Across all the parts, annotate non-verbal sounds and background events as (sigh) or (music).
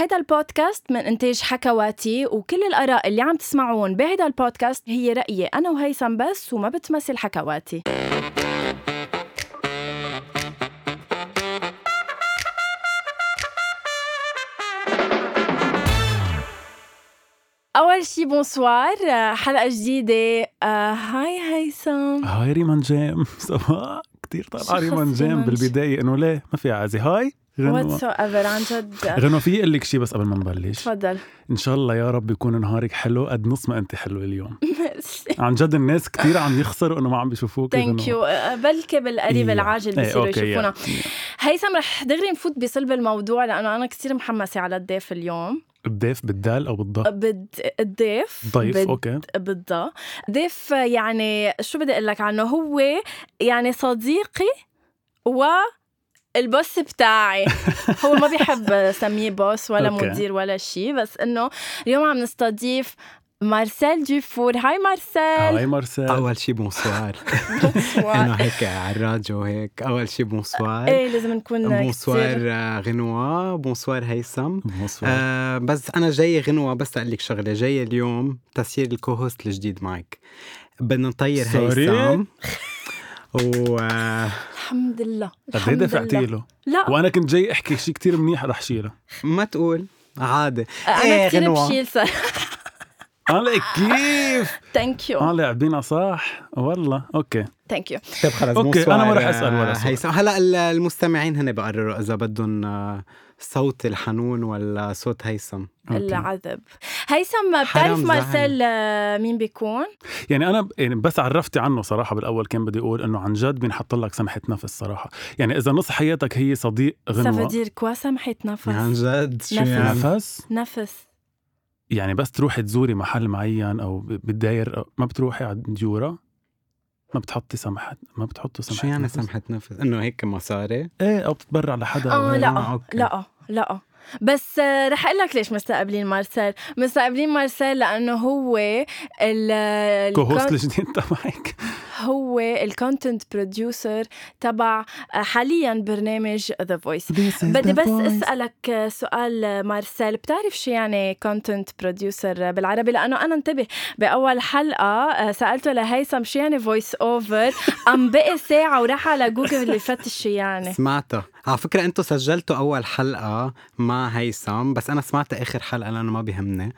هيدا البودكاست من إنتاج حكواتي وكل الآراء اللي عم تسمعون بهيدا البودكاست هي رأيي أنا وهيثم بس وما بتمثل حكواتي. أول شي bonsoir حلقة جديدة. آه، hi هيثم. hi ريمان جيم صباح (laughs) كثير شو طالعه ريمان جيم بالبداية إنه ليه ما في عازي هاي؟ غنوة. واتس ايفر عن جد. في أقول لك شيء بس قبل ما نبلش. تفضل. إن شاء الله يا رب يكون نهارك حلو قد نص ما أنت حلوة اليوم. (laughs) عن جد الناس كثير عم يخسروا إنه ما عم بيشوفوك thank you بلكي بالقريب إيه. العاجل إيه، بيصيروا يشوفونا. هيثم رح دغري نفوت بصلب الموضوع لأنه أنا كثير محمسة على الضيف اليوم. الضيف بالدال أو بالضاء؟ بد الضيف. ضيف بد- أوكي. بالضبط ضيف يعني شو بدي أقول لك عنه؟ هو يعني صديقي و ال boss بتاعي. (laughs) هو ما بيحب سميه boss ولا okay. مدير ولا شيء بس إنه اليوم عم نستضيف مارسيل جيفور hi مارسيل. هاي مارسيل. أول شي bonsoir. (laughs) (laughs) إنه هيك على الراديو هيك. أول شي bonsoir. إيه لازم نكون bonsoir آه، غنوة bonsoir هيثم. bonsoir. آه بس أنا جاي غنوة بس أقول لك شغلة. جاي اليوم تسيير ال co-host الجديد معك بدنا نطير سوري؟ هيثم. و الحمد لله قد إيه دفعتي. له؟ لا. وأنا كنت جاي أحكي شيء كثير منيح رح شيله ما تقول. عادي. أنا إيه، كثير غنوة. بشيل صار. قال كيف؟ ثانك يو آه لاعبينها صح؟ والله. أوكي. ثانك يو طيب خلص أوكي، بونسوار، أنا ما رح أسأل ولا آه، سؤال. هلا ال- المستمعين هن بقرروا إذا بدهم آه، صوت الحنون ولا صوت هيثم. العذب. هيثم بتعرف. مارسيل آه، مين بيكون؟ يعني أنا يعني بس عرفتي عنه صراحة بالأول كان بدي أقول إنه عن جد بينحط لك سمحة نفس صراحة. يعني إذا نص حياتك هي صديق غنوة. سافدير كوا سمحة نفس؟ عن جد؟ شو نفس. يعني؟ نفس؟ نفس. يعني بس تروحي تزوري محل معين أو ب- بالداير ما بتروحي على ديورا ما بتحطي سمحه ما بتحطوا سمحة شو يعني نفس؟ سمحة نفس؟ إنه هيك مصاري؟ إيه أو بتتبرع لحدا آه. لا آه، okay. لا لا بس رح أقول لك ليش مستقبلين مارسيل. مستقبلين مارسيل لأنه هو ال co-host الجديد (laughs) تبعك. هو ال content producer تبع حاليا برنامج The Voice بدي بس أسألك سؤال مارسيل. بتعرف شو يعني content producer بالعربي؟ لأنه أنا انتبه بأول حلقة آه، سألته لهيثم شو يعني voice over قام بقي ساعة وراح على جوجل يفتش شو يعني. (laughs) سمعتها على فكرة أنتم سجلتوا أول حلقة مع هيثم بس أنا سمعتها آخر حلقة لأنه ما بيهمني.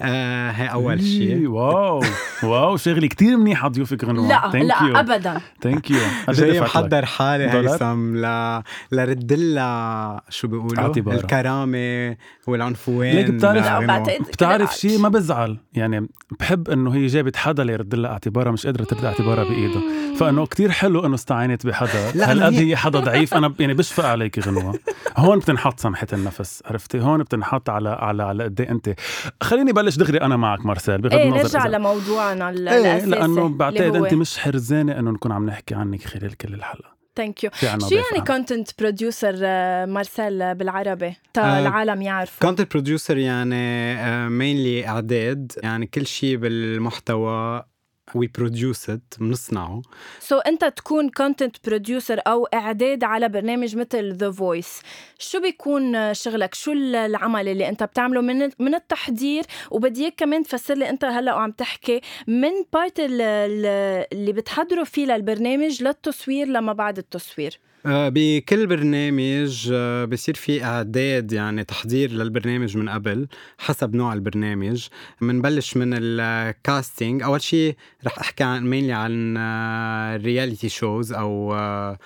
آه هي أول إيه، شيء wow. wow شغلي كتير منيحة ضيوفك غنوه لا لا ابدا. thank you (laughs) جاي محضر حالي؟ هيثم ل... لرد لها شو بيقولوا. الكرامة والعنفوان ليك بتعرف- بتعرف شيء ما بزعل. يعني بحب إنه هي جابت حدا ليرد لها اعتبارها مش قادرة ترد اعتبارها بايدها فإنه كتير حلو إنه استعانت بحدا. لا، هالقد هي- حدا ضعيف؟ أنا ب- يعني بشفق عليك غنوة. هون بتنحط سمحة النفس عرفتي؟ هون بتنحط على على على قد إيه أنت. خليني بلش دغري أنا معك مارسيل بغض إيه النظر نرجع إذا- لموضوعنا إيه الأساسي لأنه بعتقد أنت مش حرزانة إنه نكون عم نحكي عنك خلال كل الحلقة. thank you شو يعني. content producer مارسيل بالعربي؟ تا آه، العالم يعرفوا content producer يعني mainly إعداد. يعني كل شيء بالمحتوى we produce it بنصنعه so so, أنت تكون content producer أو إعداد على برنامج مثل The Voice شو بيكون شغلك؟ شو العمل اللي أنت بتعمله من من التحضير؟ وبدي إياك كمان تفسر لي أنت هلأ وعم تحكي من part اللي بتحضروا فيه للبرنامج للتصوير لما بعد التصوير. بكل برنامج آه، بصير في إعداد يعني تحضير للبرنامج من قبل حسب نوع البرنامج. بنبلش من ال casting أول شيء رح أحكي عن mainly عن ال reality shows أو آه،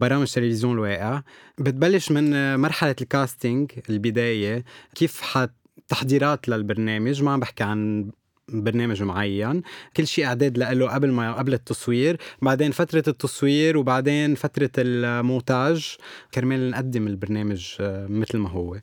برامج تلفزيون الواقع. بتبلش من آه، مرحلة ال casting البداية. كيف حت تحضيرات للبرنامج؟ ما عم بحكي عن برنامج معين كل شيء إعداد له قبل ما قبل التصوير بعدين فترة التصوير وبعدين فترة المونتاج. كرمال نقدم البرنامج آه، مثل ما هو.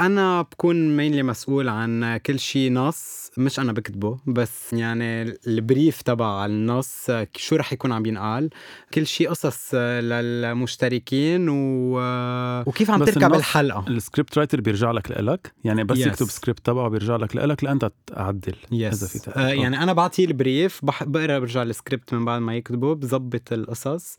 أنا بكون mainly مسؤول عن كل شيء نص مش أنا بكتبه بس يعني ال brief تبع النص آه، شو رح يكون عم ينقال. كل شيء قصص آه، للمشتركين و... وكيف عم تركب الحلقة؟ ال script writer بيرجع لك لإلك؟ يعني بس Yes. يكتب سكريبت تبعه بيرجع لك لإلك لأنت تعدل yes في تأليف آه يعني أنا بعطيه ال brief بقرأ برجع السكريبت من بعد ما يكتبه بظبط القصص.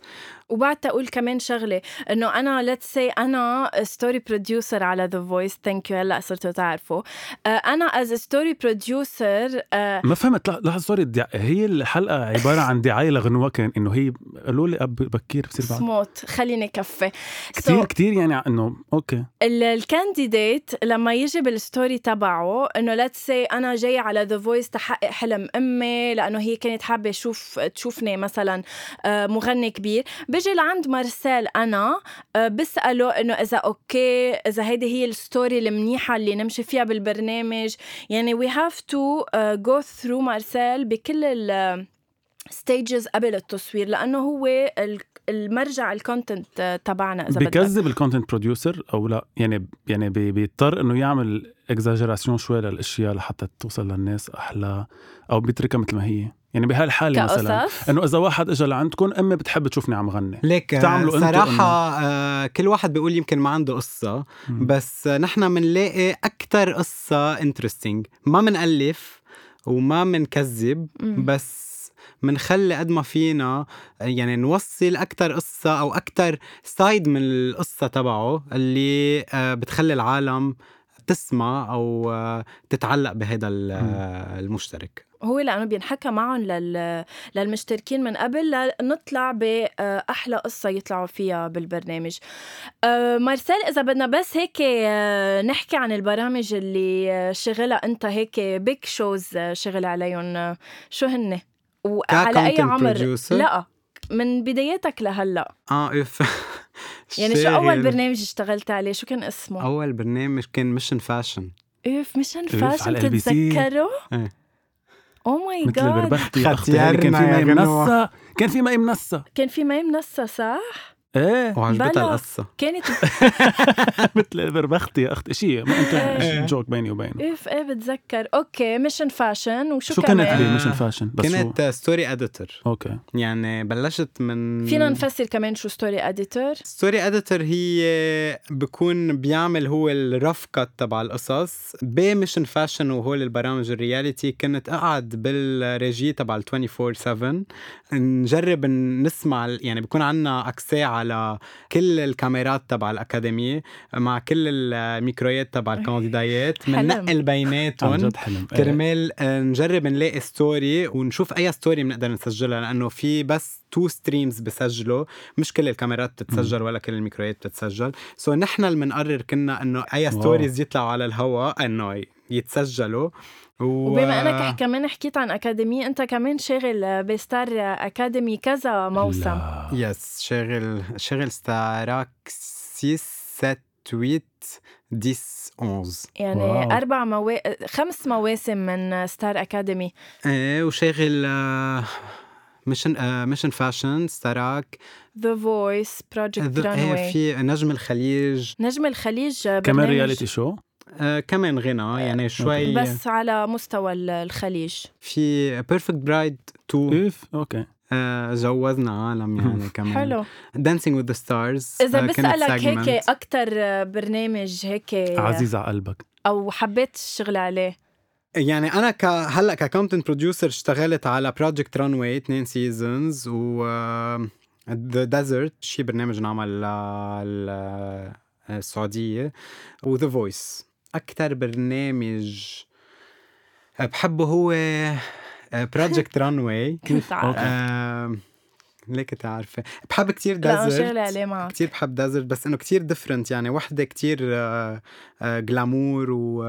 وبعد تقول كمان شغلة إنه أنا let's say أنا story producer على The Voice thank you هلأ صرتوا تعرفوا. آه، أنا as story producer ما فهمت لحظة sorry هي الحلقة عبارة عن دعاية لغنوه كان إنه هي قالوا لي أب بكير بصير بعد. سموت خليني كفي. كثير so, كثير يعني إنه okay. ال candidate لما يجي بال story تبعه إنه let's say أنا جاي على The Voice تحقق حلم أمي لأنه هي كانت حابة شوف تشوفني مثلا آه، مغني كبير. بيجي لعند مارسيل أنا آه، بسأله إنه إذا okay إذا هيدي هي ال story المنيحة اللي نمشي فيها بالبرنامج. يعني we have to go through مارسيل بكل ال stages قبل التصوير لأنه هو المرجع ال content تبعنا إذا بكذب ال content producer أو لا؟ يعني يعني بيضطر إنه يعمل exagération شوي للأشياء لحتى توصل للناس أحلى أو بيتركها مثل ما هي. يعني بهالحالة مثلا إنه إذا واحد اجى لعندكم أمي بتحب تشوفني عم غني. ليك تعملوا صراحة آه كل واحد بيقول يمكن ما عنده قصة مم. بس نحن بنلاقي أكثر قصة interesting ما بنألف وما بنكذب بس منخلي قد ما فينا يعني نوصل أكتر قصة أو أكتر side من القصة تبعه اللي آه، بتخلي العالم تسمع أو آه، تتعلق بهذا المشترك. هو لأنه بينحكى معهم لل... للمشتركين من قبل لنطلع باحلى قصة يطلعوا فيها بالبرنامج. آه، مارسيل إذا بدنا بس هيك آه، نحكي عن البرامج اللي شغلها أنت هيك بيك شوز شغل عليهم. شو هن وعلى أي عمر؟ لا. من بداياتك لهلأ. آه إف. (laughs) يعني شو أول برنامج اشتغلت عليه؟ شو كان اسمه؟ أول برنامج كان ميشن فاشن إف ميشن فاشن تتذكره؟ إيه. أو ماي جاد مثل بربختي أختي. كان في مي منصة. كان في مي منصة. كان في مي منصة صح؟ إيه وعجبتها القصة. كانت (laughs) (laughs) مثل بربختي يا أختي شيء ما انت جوك بيني وبينه. إيه إيه بتذكر. أوكي ميشن فاشن وشو شو كانت بي ميشن فاشن بس كانت ستوري اديتور أوكي. يعني بلشت من فينا نفسر كمان شو story editor story editor هي بكون بيعمل هو ال rough cut تبع القصص ب Mission Fashion وهول البرامج ال reality كنت أقعد بال régie تبع ال 24 7 نجرب نسمع يعني بكون عندنا accès على كل الكاميرات تبع الأكاديمية مع كل الميكرويات تبع الكانديدايات بننقل بيناتهم. كرمال آه، نجرب نلاقي story ونشوف أي story بنقدر نسجلها لأنه في بس two streams بسجلوا. مش كل الكاميرات بتتسجل ولا كل الميكرويات بتتسجل. so so نحن اللي بنقرر كنا إنه أي stories يطلعوا على الهواء انه يتسجلوا. و... وبما إنك كمان حكيت عن اكاديمي أنت كمان شاغل ب Star Academy كذا موسم. لا. yes شاغل شاغل Star Ac 6 7 8 10 11 يعني wow. أربع موا... خمس مواسم من Star Academy. إيه وشاغل Mission Mission Fashion Star Ac. The Voice Project Runway في نجم الخليج. نجم الخليج كمان reality شو؟ آه كمان غنى يعني شوي. بس على مستوى الخليج. في Perfect Bride 2 اف okay. آه جوزنا عالم يعني كمان. حلو. Dancing with the Stars إذا آه بسالك هيك أكثر برنامج هيك عزيز على قلبك. أو حبيت الشغل عليه. يعني أنا ك هلأ ك content producer اشتغلت على Project Runway اثنين seasons و The Desert شي برنامج نعمل للسعوديه و The Voice أكثر برنامج بحبه هو Project Runway (laughs) كنت ليك عارفه بحب كتير معك كتير بحب Desert بس إنه كتير different يعني. وحدة كتير glamour و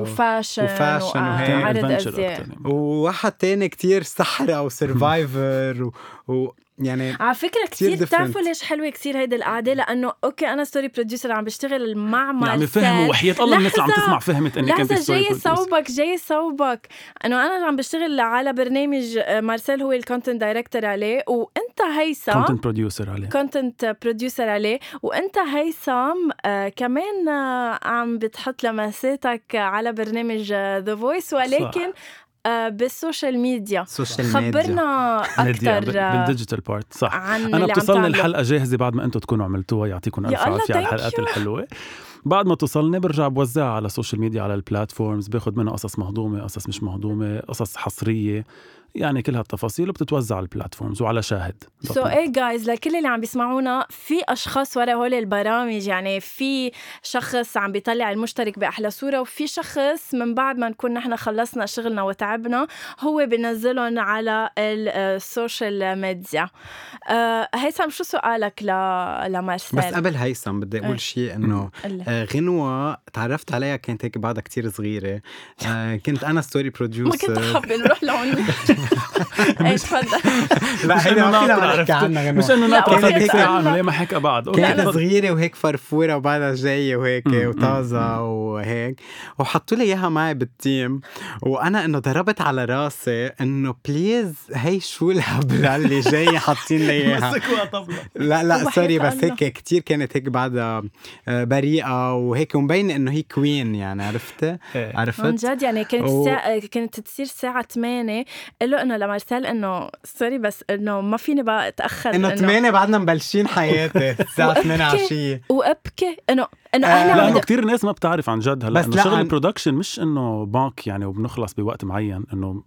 و fashion و fashion وعرض أزياء. وواحد تاني كتير صحراء و survivor و... يعني على فكرة كثير بتعرفوا ليش حلوة كثير هيدي القعدة؟ لأنه okay أنا story producer عم بشتغل مع مارسيل يعني فهم وحياة الله الناس اللي عم تسمع فهمت انك انت story جاي صوبك جاي صوبك. أنه أنا عم بشتغل على برنامج آه، مارسيل هو ال content director عليه وأنت هيثم content producer عليه. content producer عليه وأنت هيثم آه كمان آه عم بتحط لمساتك على برنامج The Voice ولكن صح. آه، بال social media. social خبرنا (laughs) أكثر بال digital part صح. عن أنا بتصلني الحلقة جاهزة بعد ما أنتم تكونوا عملتوها يعطيكم ألف عافية على الحلقات الحلوة. بعد ما توصلني برجع بوزعها على ال social media على ال platforms باخذ منها قصص مهضومة قصص مش مهضومة قصص حصرية. يعني كل هالتفاصيل وبتتوزع على ال platforms وعلى شاهد so إيه جايز لكل اللي عم بيسمعونا في أشخاص ورا هول البرامج يعني في شخص عم بيطلع المشترك بأحلى صورة وفي شخص من بعد ما نكون نحن خلصنا شغلنا وتعبنا هو بينزلهم على ال social media آه هيثم شو سؤالك ل لمارسيل؟ بس قبل هيثم بدي أقول إيه. شيء إنه آه غنوة تعرفت عليها كانت هيك بعدها كتير صغيرة. آه كنت أنا story producer ما كنت حابة نروح لهون. (laughs) (laughs) اي تفضل (laughs) لا هيدا ما فينا نحكي عنها مش إنه ناطر هيك؟ ليه ما حكى بعد كانت صغيرة وهيك فرفورة وبعدها جاية وهيك وطازة وهيك. وحطوا لي إياها معي بال team. وأنا إنه ضربت على راسي إنه please هي شو الهبلة اللي جاية حاطين لي إياها. (laughs) لا. لا sorry بس هيك كثير كانت هيك بعدها آه، بريئة وهيك ومبينه إنه هي queen يعني عرفت؟ إيه. عرفت؟ عن جد يعني كانت كانت تصير الساعة 8 له إنه لمارسيل إنه sorry بس إنه ما فيني بقى أتأخر إنه 8 بعدنا مبلشين حياتي. (laughs) الساعة 8 عشيه وأبكي انه إنه أهلا لأنه كثير ناس ما بتعرف عن جد هلا إنه شغل ال production مش إنه بانك يعني وبنخلص بوقت معين إنه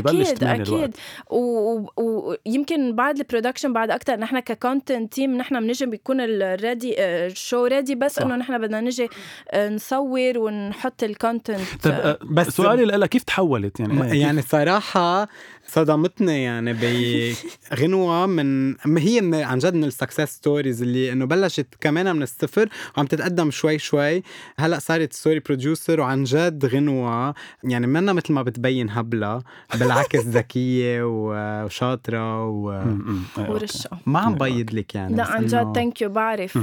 ببلش أكيد أكيد. ويمكن و... بعد ال production بعد أكثر نحن ك content team نحن بنجي بيكون already ال show ready بس إنه نحن بدنا نجي آه، نصور ونحط ال content طيب آه، بس سؤالي لك كيف تحولت؟ يعني يعني صراحة صدمتني يعني بغنوة (laughs) من هي من عن جد من ال success stories اللي إنه بلشت كمان من الصفر وعم تتقدم شوي شوي. هلأ صارت story producer وعن جد غنوة يعني منا مثل ما بتبين هبلة. بالعكس ذكية وشاطرة و... ورشة. ما عم بيض لك يعني لا عن جد thank you بعرف.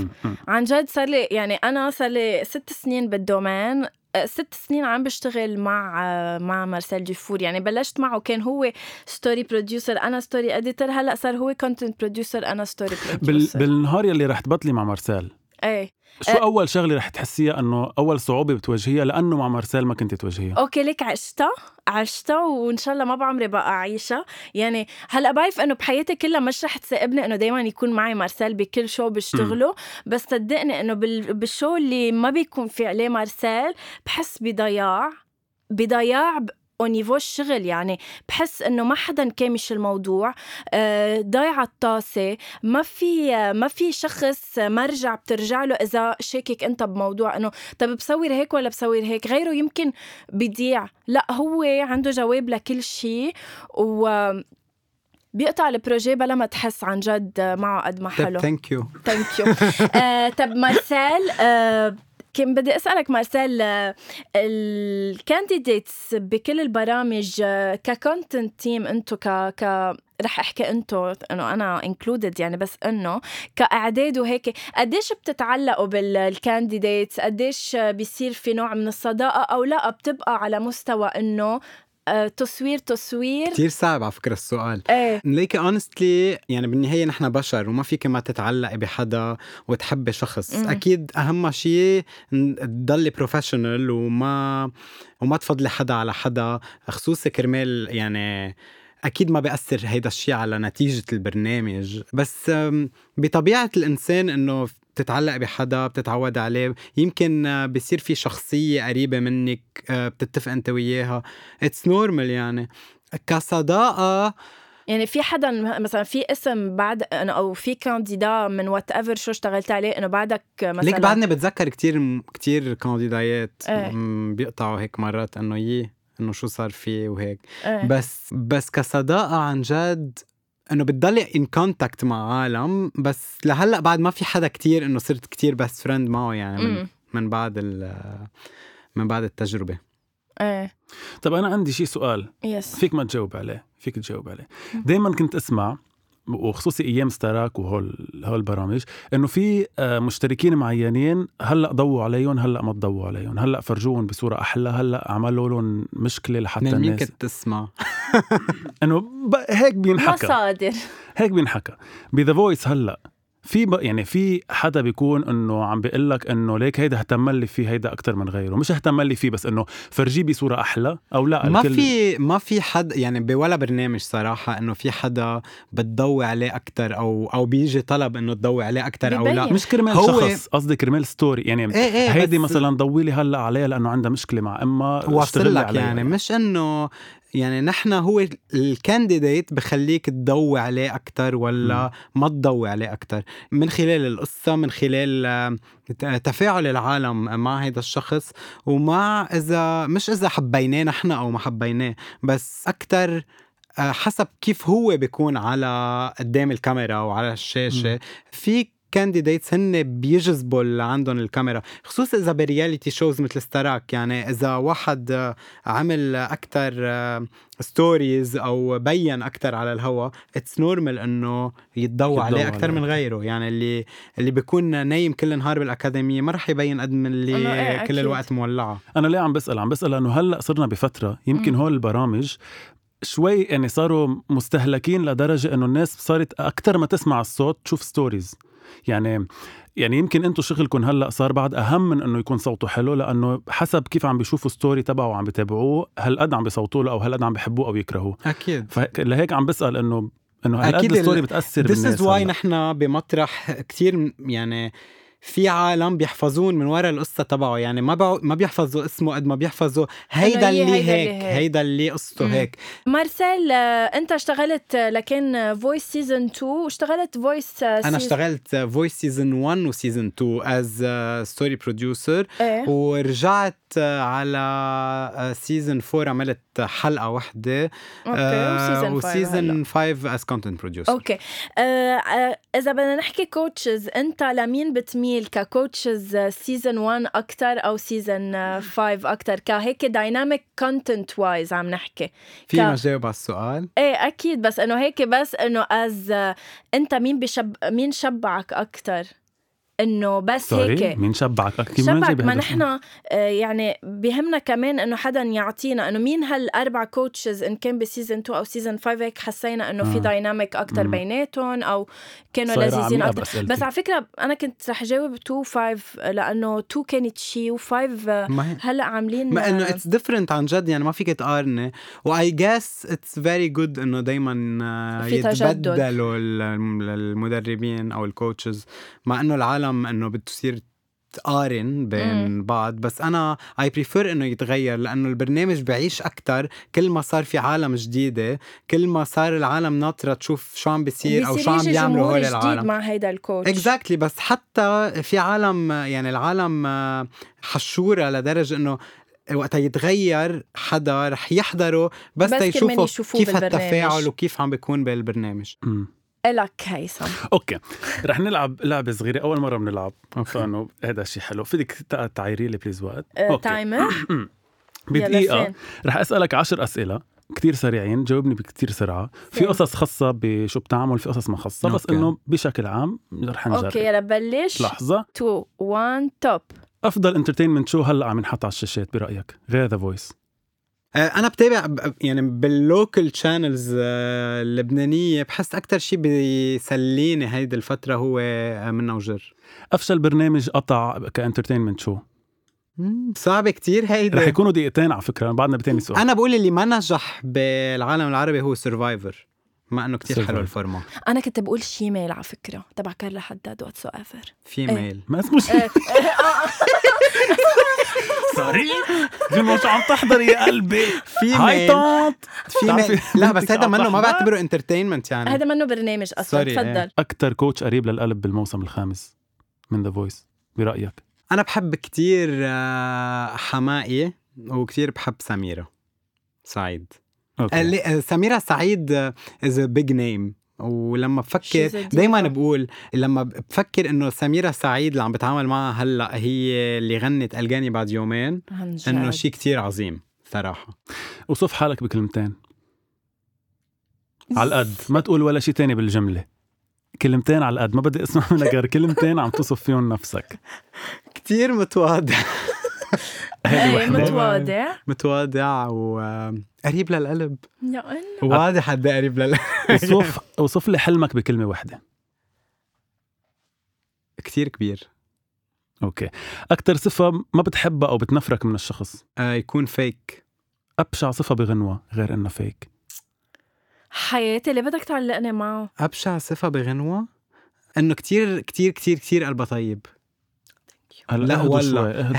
عن جد صار لي يعني أنا صار لي ست سنين بال domaine. آه، ست سنين عم بشتغل مع مع مارسيل جيفور. يعني بلشت معه كان هو story producer أنا story editor هلأ صار هو content producer أنا story producer بال... بالنهار يلي رح تبطلي مع مارسيل. إيه. شو أه. أول شغلة رح تحسيها إنه أول صعوبة بتواجهيها؟ لأنه مع مارسيل ما كنت تواجهيها. okay ليك عشتها عشتها وإن شاء الله ما بعمري بقى أعيشها. يعني هلأ بعرف إنه بحياتي كلها مش رح تساقبني إنه دائما يكون معي مارسيل بكل show بشتغله بس صدقني إنه بال show اللي ما بيكون في عليه مارسيل بحس بضياع بضياع au niveau الشغل. يعني بحس إنه ما حدا كامش الموضوع. آه، ضايعة الطاسة. ما في ما في شخص مرجع بترجع له إذا شاكك أنت بموضوع إنه طب بصور هيك ولا بصور هيك؟ غيره يمكن بيضيع. لا هو عنده جواب لكل شيء و بيقطع ال projet بلا ما تحس عن جد معه قد ما حلو. thank you thank you طب مارسيل كان بدي أسألك مارسيل ال candidates بكل البرامج ك content team أنتم ك ك رح أحكي أنتو إنه أنا included يعني بس إنه كأعداد وهيك. قديش بتتعلقوا بال candidates قديش بيصير في نوع من الصداقة أو لا؟ بتبقى على مستوى إنه تصوير تصوير. كثير صعب على فكرة السؤال. إيه. ليكي honestly يعني بالنهاية نحن بشر وما فيك ما تتعلقي بحدا وتحبي شخص. مم. أكيد أهم شيء تضلي professional وما وما تفضلي حدا على حدا خصوصي كرمال يعني أكيد ما بيأثر هيدا الشيء على نتيجة البرنامج. بس بطبيعة الإنسان إنه بتتعلق بحدا بتتعود عليه يمكن بصير في شخصية قريبة منك آه، بتتفق أنت وياها. it's normal يعني. كصداقة يعني في حدا مثلا في اسم بعد أو في candidat من whatever show اشتغلت عليه إنه بعدك مثلا ليك بعدني بتذكر كتير كتير كانديدايات إيه. بيقطعوا هيك مرات إنه يي. إنه شو صار فيه وهيك. إيه. بس بس كصداقة عن جد إنه بتضلي in contact مع عالم بس لهلأ بعد ما في حدا كتير إنه صرت كتير best friend معه يعني من, من بعد من بعد التجربة. إيه. طب أنا عندي شيء سؤال. yes فيك ما تجاوب عليه فيك تجاوب عليه. دائما كنت أسمع وخصوصي أيام Star Ac وهول هول البرامج إنه في آه، مشتركين معينين هلأ ضووا عليهم هلأ ما تضووا عليهم هلأ فرجوهم بصورة أحلى هلأ عملوا لهم مشكلة لحتى الناس. مين كنت تسمع. إنه هيك بينحكى. مصادر. هيك بينحكى. ب The Voice هلأ. في ب... يعني في حدا بيكون إنه عم بيقول لك إنه ليك هيدا اهتم لي فيه هيدا أكثر من غيره. مش اهتم لي فيه بس إنه فرجيه بصورة أحلى أو لا ما الكل... في ما في حد يعني بولا برنامج صراحة إنه في حدا بتضوي عليه أكثر أو أو بيجي طلب إنه تضوي عليه أكثر أو لا. مش كرمال هو... شخص قصدي كرمال story يعني إيه إيه هيدي بس... مثلا ضوي لي هلأ عليها لأنه عندها مشكلة مع امها واصل لك يعني. مش إنه يعني نحن هو ال candidate بخليك تضوي عليه أكتر ولا م. ما تضوي عليه أكتر؟ من خلال القصة من خلال آه، تفاعل العالم مع هذا الشخص ومع إذا مش إذا حبيناه نحن أو ما حبيناه بس أكتر آه، حسب كيف هو بيكون على قدام الكاميرا وعلى الشاشة. فيك candidates هن بيجذبوا اللي عندهم الكاميرا خصوصا إذا ب reality shows مثل ستاراك يعني إذا واحد عمل أكثر stories أو بين أكثر على الهوا it's normal إنه يتضوى عليه أكثر من غيره. يعني اللي اللي بيكون نايم كل النهار بالأكاديمية ما رح يبين قد من اللي إيه كل أكيد. الوقت مولعة. أنا ليه عم بسأل؟ عم بسأل لأنه هلأ صرنا بفترة يمكن هول البرامج شوي يعني صاروا مستهلكين لدرجة إنه الناس صارت أكثر ما تسمع الصوت تشوف stories يعني يعني يمكن أنتم شغلكم هلأ صار بعد أهم من إنه يكون صوته حلو لأنه حسب كيف عم بيشوفوا story تبعه وعم بيتابعوه هالقد عم بيصوتوا له أو هالقد عم بيحبوه أو يكرهوه. أكيد. فلهيك عم بسأل إنه إنه هالقد ال story بتأثر بالناس This is why نحن بمطرح كتير يعني في عالم بيحفظون من وراء القصة تبعه. يعني ما بع... ما بيحفظوا اسمه قد ما بيحفظوا هيدا اللي هيدا هيك هيدا اللي قصته هيك. مارسيل آه، أنت اشتغلت آه، لكن Voice season 2 واشتغلت Voice أنا اشتغلت Voice season 1 و season 2 as story producer ورجعت على season 4 عملت حلقة واحدة okay و season 5 as content producer okay. إذا بدنا نحكي coaches أنت لمين بتميل؟ ك coaches season 1 أكثر أو season 5 أكثر كهيك dynamic content wise عم نحكي. فينا ك... جاوب على السؤال؟ إيه أكيد. بس إنه هيك بس إنه as أنت مين بشب مين شبعك أكثر إنه بس هيك. مين شبعك؟ كيف شبعك ما نحن آه، يعني بهمنا كمان إنه حدا يعطينا إنه مين هالأربع coaches إن كان ب season 2 أو season 5 هيك حسينا إنه في dynamic أكثر بيناتهم أو كانوا لذيذين أكثر بس على فكرة أنا كنت رح جاوب 2 5 لأنه 2 كانت شي و5 هلأ عاملين ما إنه it's different عن جد يعني ما فيك تقارني. و I guess it's very good إنه دايما يتبدلوا المدربين أو ال coaches مع إنه العالم العالم إنه بتصير تقارن بين مم. بعض بس أنا I prefer إنه يتغير لأنه البرنامج بعيش أكثر كل ما صار في عالم جديدة كل ما صار العالم ناطرة تشوف شو عم بيصير أو شو عم بيعملوا هول العالم. مع هيدا ال coach exactly exactly بس حتى في عالم يعني العالم حشورة لدرجة إنه وقت يتغير حدا رح يحضره بس, بس تيشوفوا كيف التفاعل وكيف عم بيكون بالبرنامج. م. إلك هيثم okay. رح نلعب لعبة صغيرة. أول مرة بنلعب. فانه هذا شيء حلو. فيك تعيري لي please وقت. timer (clears throat) بدقيقة رح أسألك عشر أسئلة. كتير سريعين. جاوبني بكتير سرعة. في قصص خاصة بشو بتعمل في قصص ما خاصة. بس إنه بشكل عام رح نجرب. okay يلا بلش. لحظة. 2 1 top أفضل entertainment show هلأ عم ينحط على الشاشات برأيك؟ غير The Voice آه، أنا بتابع يعني بال local channels آه، اللبنانية. بحس أكثر شيء بيسليني هيدي الفترة هو آه، منا وجر أفشل برنامج قطع ك entertainment show؟ صعب كتير هيدا رح يكونوا دقيقتين على فكرة بعدنا بتاني سؤال. أنا بقول اللي ما نجح بالعالم العربي هو Survivor مع إنه كتير حلو ال format أنا كنت بقول شي ميل على فكرة. تبع كارلا حداد whatever في ميل ما اسمه شي سوري (laughs) مش عم تحضر يا قلبي. في هاي طاط في ميل لا بس هذا منه ما بعتبره entertainment يعني. هذا منه برنامج أصلا. تفضل. إيه. أكثر coach قريب للقلب بالموسم الخامس من The Voice برأيك؟ أنا بحب كتير آه، حماقي وكتير بحب سميرة. سعيد. okay. آه، سميرة سعيد is big name ولما بفكر دايما بقول لما بفكر إنه سميرة سعيد اللي عم بتعامل معها هلأ هي اللي غنت قال جاني بعد يومين إنه شيء كتير عظيم صراحة. وصف حالك بكلمتين. على القد. ما تقول ولا شيء تاني بالجملة. كلمتين على القد. ما بدي أسمع منك غير كلمتين عم توصف فيهم نفسك. (laughs) كتير متواضع. (laughs) متواضع. متواضع وقريب للقلب. يا واضح قد إيه قريب للقلب. وصف وصف لي حلمك بكلمة واحدة. كتير كبير. أوكي. أكثر صفة ما بتحبها أو بتنفرك من الشخص؟ آه يكون فيك أبشع صفة بغنوة غير انها فيك حياتي اللي بدك تعلقني معه. أبشع صفة بغنوة؟ إنه كتير كتير كتير كتير قلبها طيب. هلا لا اهدوا.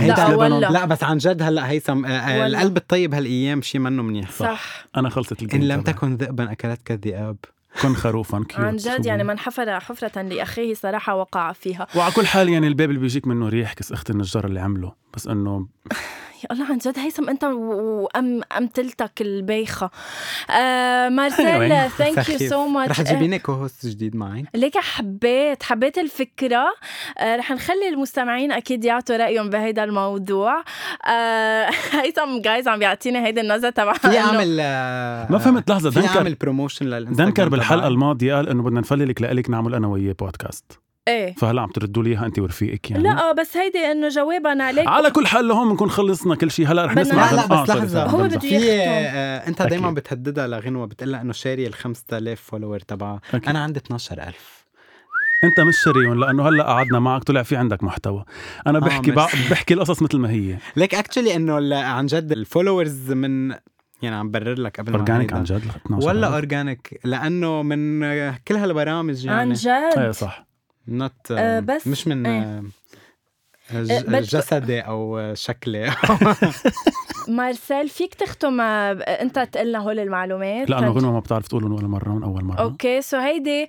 لا والله. لا بس عن جد هلا هيثم آه، آه،. القلب الطيب هالايام شيء منه منيح صح أنا خلصت إن الجيم لم تبعي. تكن ذئبا أكلتك الذئاب كن خروفا cute عن جد يعني؟ من حفر حفرة لأخيه صراحة وقع فيها وعلى كل حال يعني الباب اللي بيجيك منه ريح كس اخت النجار اللي عمله بس إنه يا الله عن جد هيثم أنت و- وأم امثلتك البايخة. آه مارسيل. thank you. so much رح تجيبيني co-host جديد معي. ليك حبيت حبيت الفكرة. آه رح نخلي المستمعين أكيد يعطوا رأيهم بهيدا الموضوع. آه (laughs) هيثم جايز عم بيعطيني هيدي النظرة تبع في اعمل آه، ما فهمت لحظة في تذكر. اعمل promotion للإنستغرام تذكر بالحلقة. الماضية قال إنه بدنا نفللك لك نعمل أنا وياه بودكاست إيه فهلا عم تردوا لي اياها انت ورفيقك يعني لا بس هيدي إنه جوابا عليك على كل حال لهون بنكون خلصنا كل شيء هلأ رح نسمع لا لا آه، بس لحظة sorry، هو. بده يختم. آه، أنت دايما أكيد. بتهددها لغنوة بتقلها إنه شاري ال 5000 follower تبعها. أنا عندي 12000 أنت مش شريون لأنه هلأ قعدنا معك طلع في عندك محتوى أنا آه، بحكي. ميرسي. بحكي القصص مثل ما هي ليك actually إنه ال- عن جد ال followers من يعني عم برر لك قبل ما organic. عن جد 12 ولا. organic لأنه من آه، كل هالبرامج عن يعني جد إيه صح not آه، بس- مش من إيه. آه، آه، جسدي أو شكلي. (laughs) مارسيل فيك تختم أنت تقلنا هول المعلومات. لأنه تن- غنوه ما بتعرف تقولهم ولا مرة من أول مرة. okay so هيدي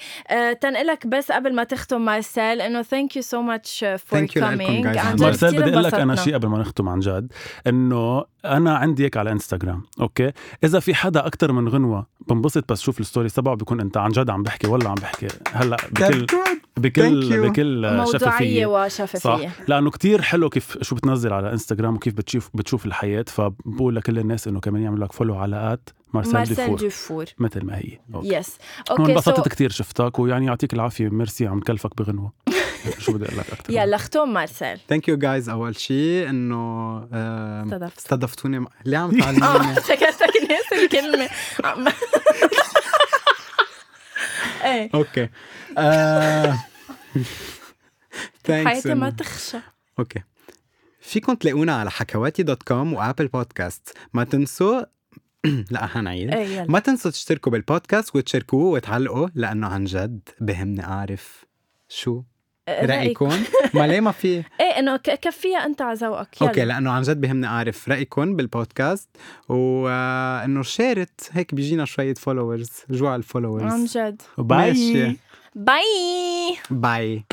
تنقلك بس قبل ما تختم مارسيل إنه thank you so much for Thank you لكم coming guys. عن جد مارسيل بدي أقول لك أنا. شيء قبل ما نختم عن جد إنه أنا عندي هيك على انستغرام okay؟ إذا في حدا أكثر من غنوة بنبسط بس شوف ال story تبعه بيكون أنت عن جد عم بحكي ولا عم بحكي. هلأ بكل بكل. بكل موضوعية شفافية. وشفافية. صح. لأنه كتير حلو كيف شو بتنزل على انستغرام وكيف بتشوف بتشوف الحياة. فبقول لكل الناس إنه كمان يعملوا لك follow على at مارسيل, مارسيل ديفور مثل ما هي. okay. yes okay وانبسطت so كتير شفتك ويعني يعطيك العافية. ميرسي عم كلفك بغنوة. شو بدي أقول لك أكثر (laughs) يلا ختم مارسيل. thank you guys أول شيء إنه استضفت. استضفتوني. م- ليه عم (laughs) آه تعلموني فكرتك ناس الكلمة. عم- (laughs) إيه. okay. آه، (laughs) حياتي ما تخشى. okay. فيكم تلاقونا على حكواتي dot com وآبل بودكاست. ما تنسوا (clears throat) لا حنعيد يلا. ما تنسوا تشتركوا بالبودكاست وتشاركوه وتعلقوا لأنه عن جد بهمني أعرف شو رايكم (laughs) ما ليه ما في؟ إيه إنه ك- كفيها أنت على ذوقك okay لأنه عن جد بهمني أعرف رايكم بالبودكاست وإنه شارت هيك بيجينا شوية followers جوع عن ال followers جد bye. bye. bye.